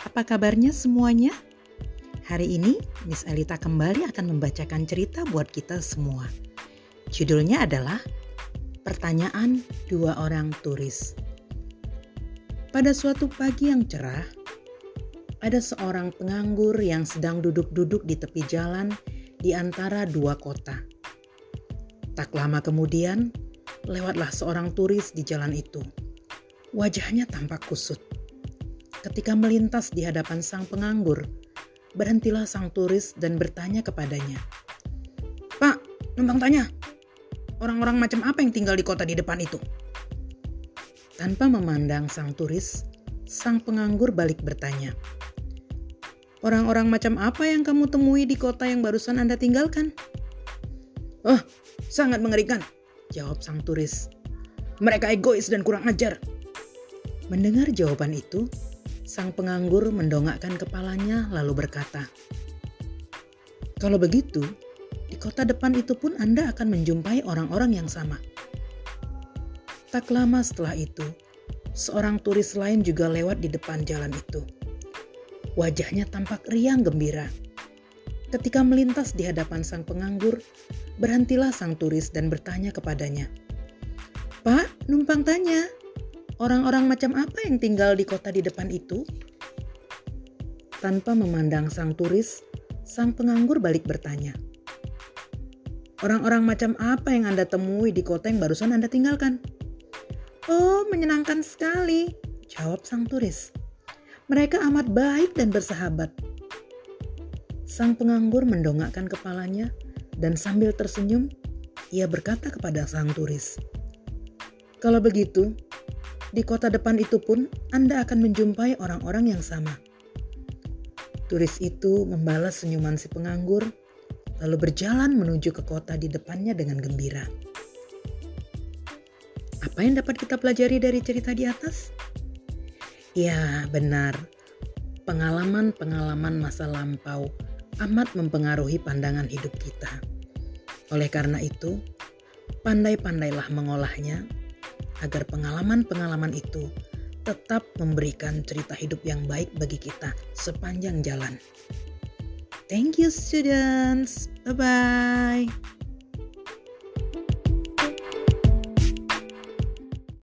apa kabarnya semuanya? Hari ini Miss Elita kembali akan membacakan cerita buat kita semua. Judulnya adalah Pertanyaan Dua Orang Turis. Pada suatu pagi yang cerah, ada seorang penganggur yang sedang duduk-duduk di tepi jalan di antara dua kota. Tak lama kemudian, lewatlah seorang turis di jalan itu. Wajahnya tampak kusut ketika melintas di hadapan sang penganggur, berhentilah sang turis dan bertanya kepadanya. Pak, numpang tanya, orang-orang macam apa yang tinggal di kota di depan itu? Tanpa memandang sang turis, sang penganggur balik bertanya. Orang-orang macam apa yang kamu temui di kota yang barusan Anda tinggalkan? Oh, sangat mengerikan, jawab sang turis. Mereka egois dan kurang ajar. Mendengar jawaban itu, Sang penganggur mendongakkan kepalanya lalu berkata, "Kalau begitu, di kota depan itu pun Anda akan menjumpai orang-orang yang sama." Tak lama setelah itu, seorang turis lain juga lewat di depan jalan itu. Wajahnya tampak riang gembira. Ketika melintas di hadapan sang penganggur, berhentilah sang turis dan bertanya kepadanya, "Pak, numpang tanya, Orang-orang macam apa yang tinggal di kota di depan itu? Tanpa memandang sang turis, sang penganggur balik bertanya. Orang-orang macam apa yang Anda temui di kota yang barusan Anda tinggalkan? Oh, menyenangkan sekali, jawab sang turis. Mereka amat baik dan bersahabat. Sang penganggur mendongakkan kepalanya dan sambil tersenyum, ia berkata kepada sang turis, "Kalau begitu, di kota depan itu pun Anda akan menjumpai orang-orang yang sama. Turis itu membalas senyuman si penganggur, lalu berjalan menuju ke kota di depannya dengan gembira. Apa yang dapat kita pelajari dari cerita di atas? Ya, benar. Pengalaman-pengalaman masa lampau amat mempengaruhi pandangan hidup kita. Oleh karena itu, pandai-pandailah mengolahnya agar pengalaman-pengalaman itu tetap memberikan cerita hidup yang baik bagi kita sepanjang jalan. Thank you students. Bye bye.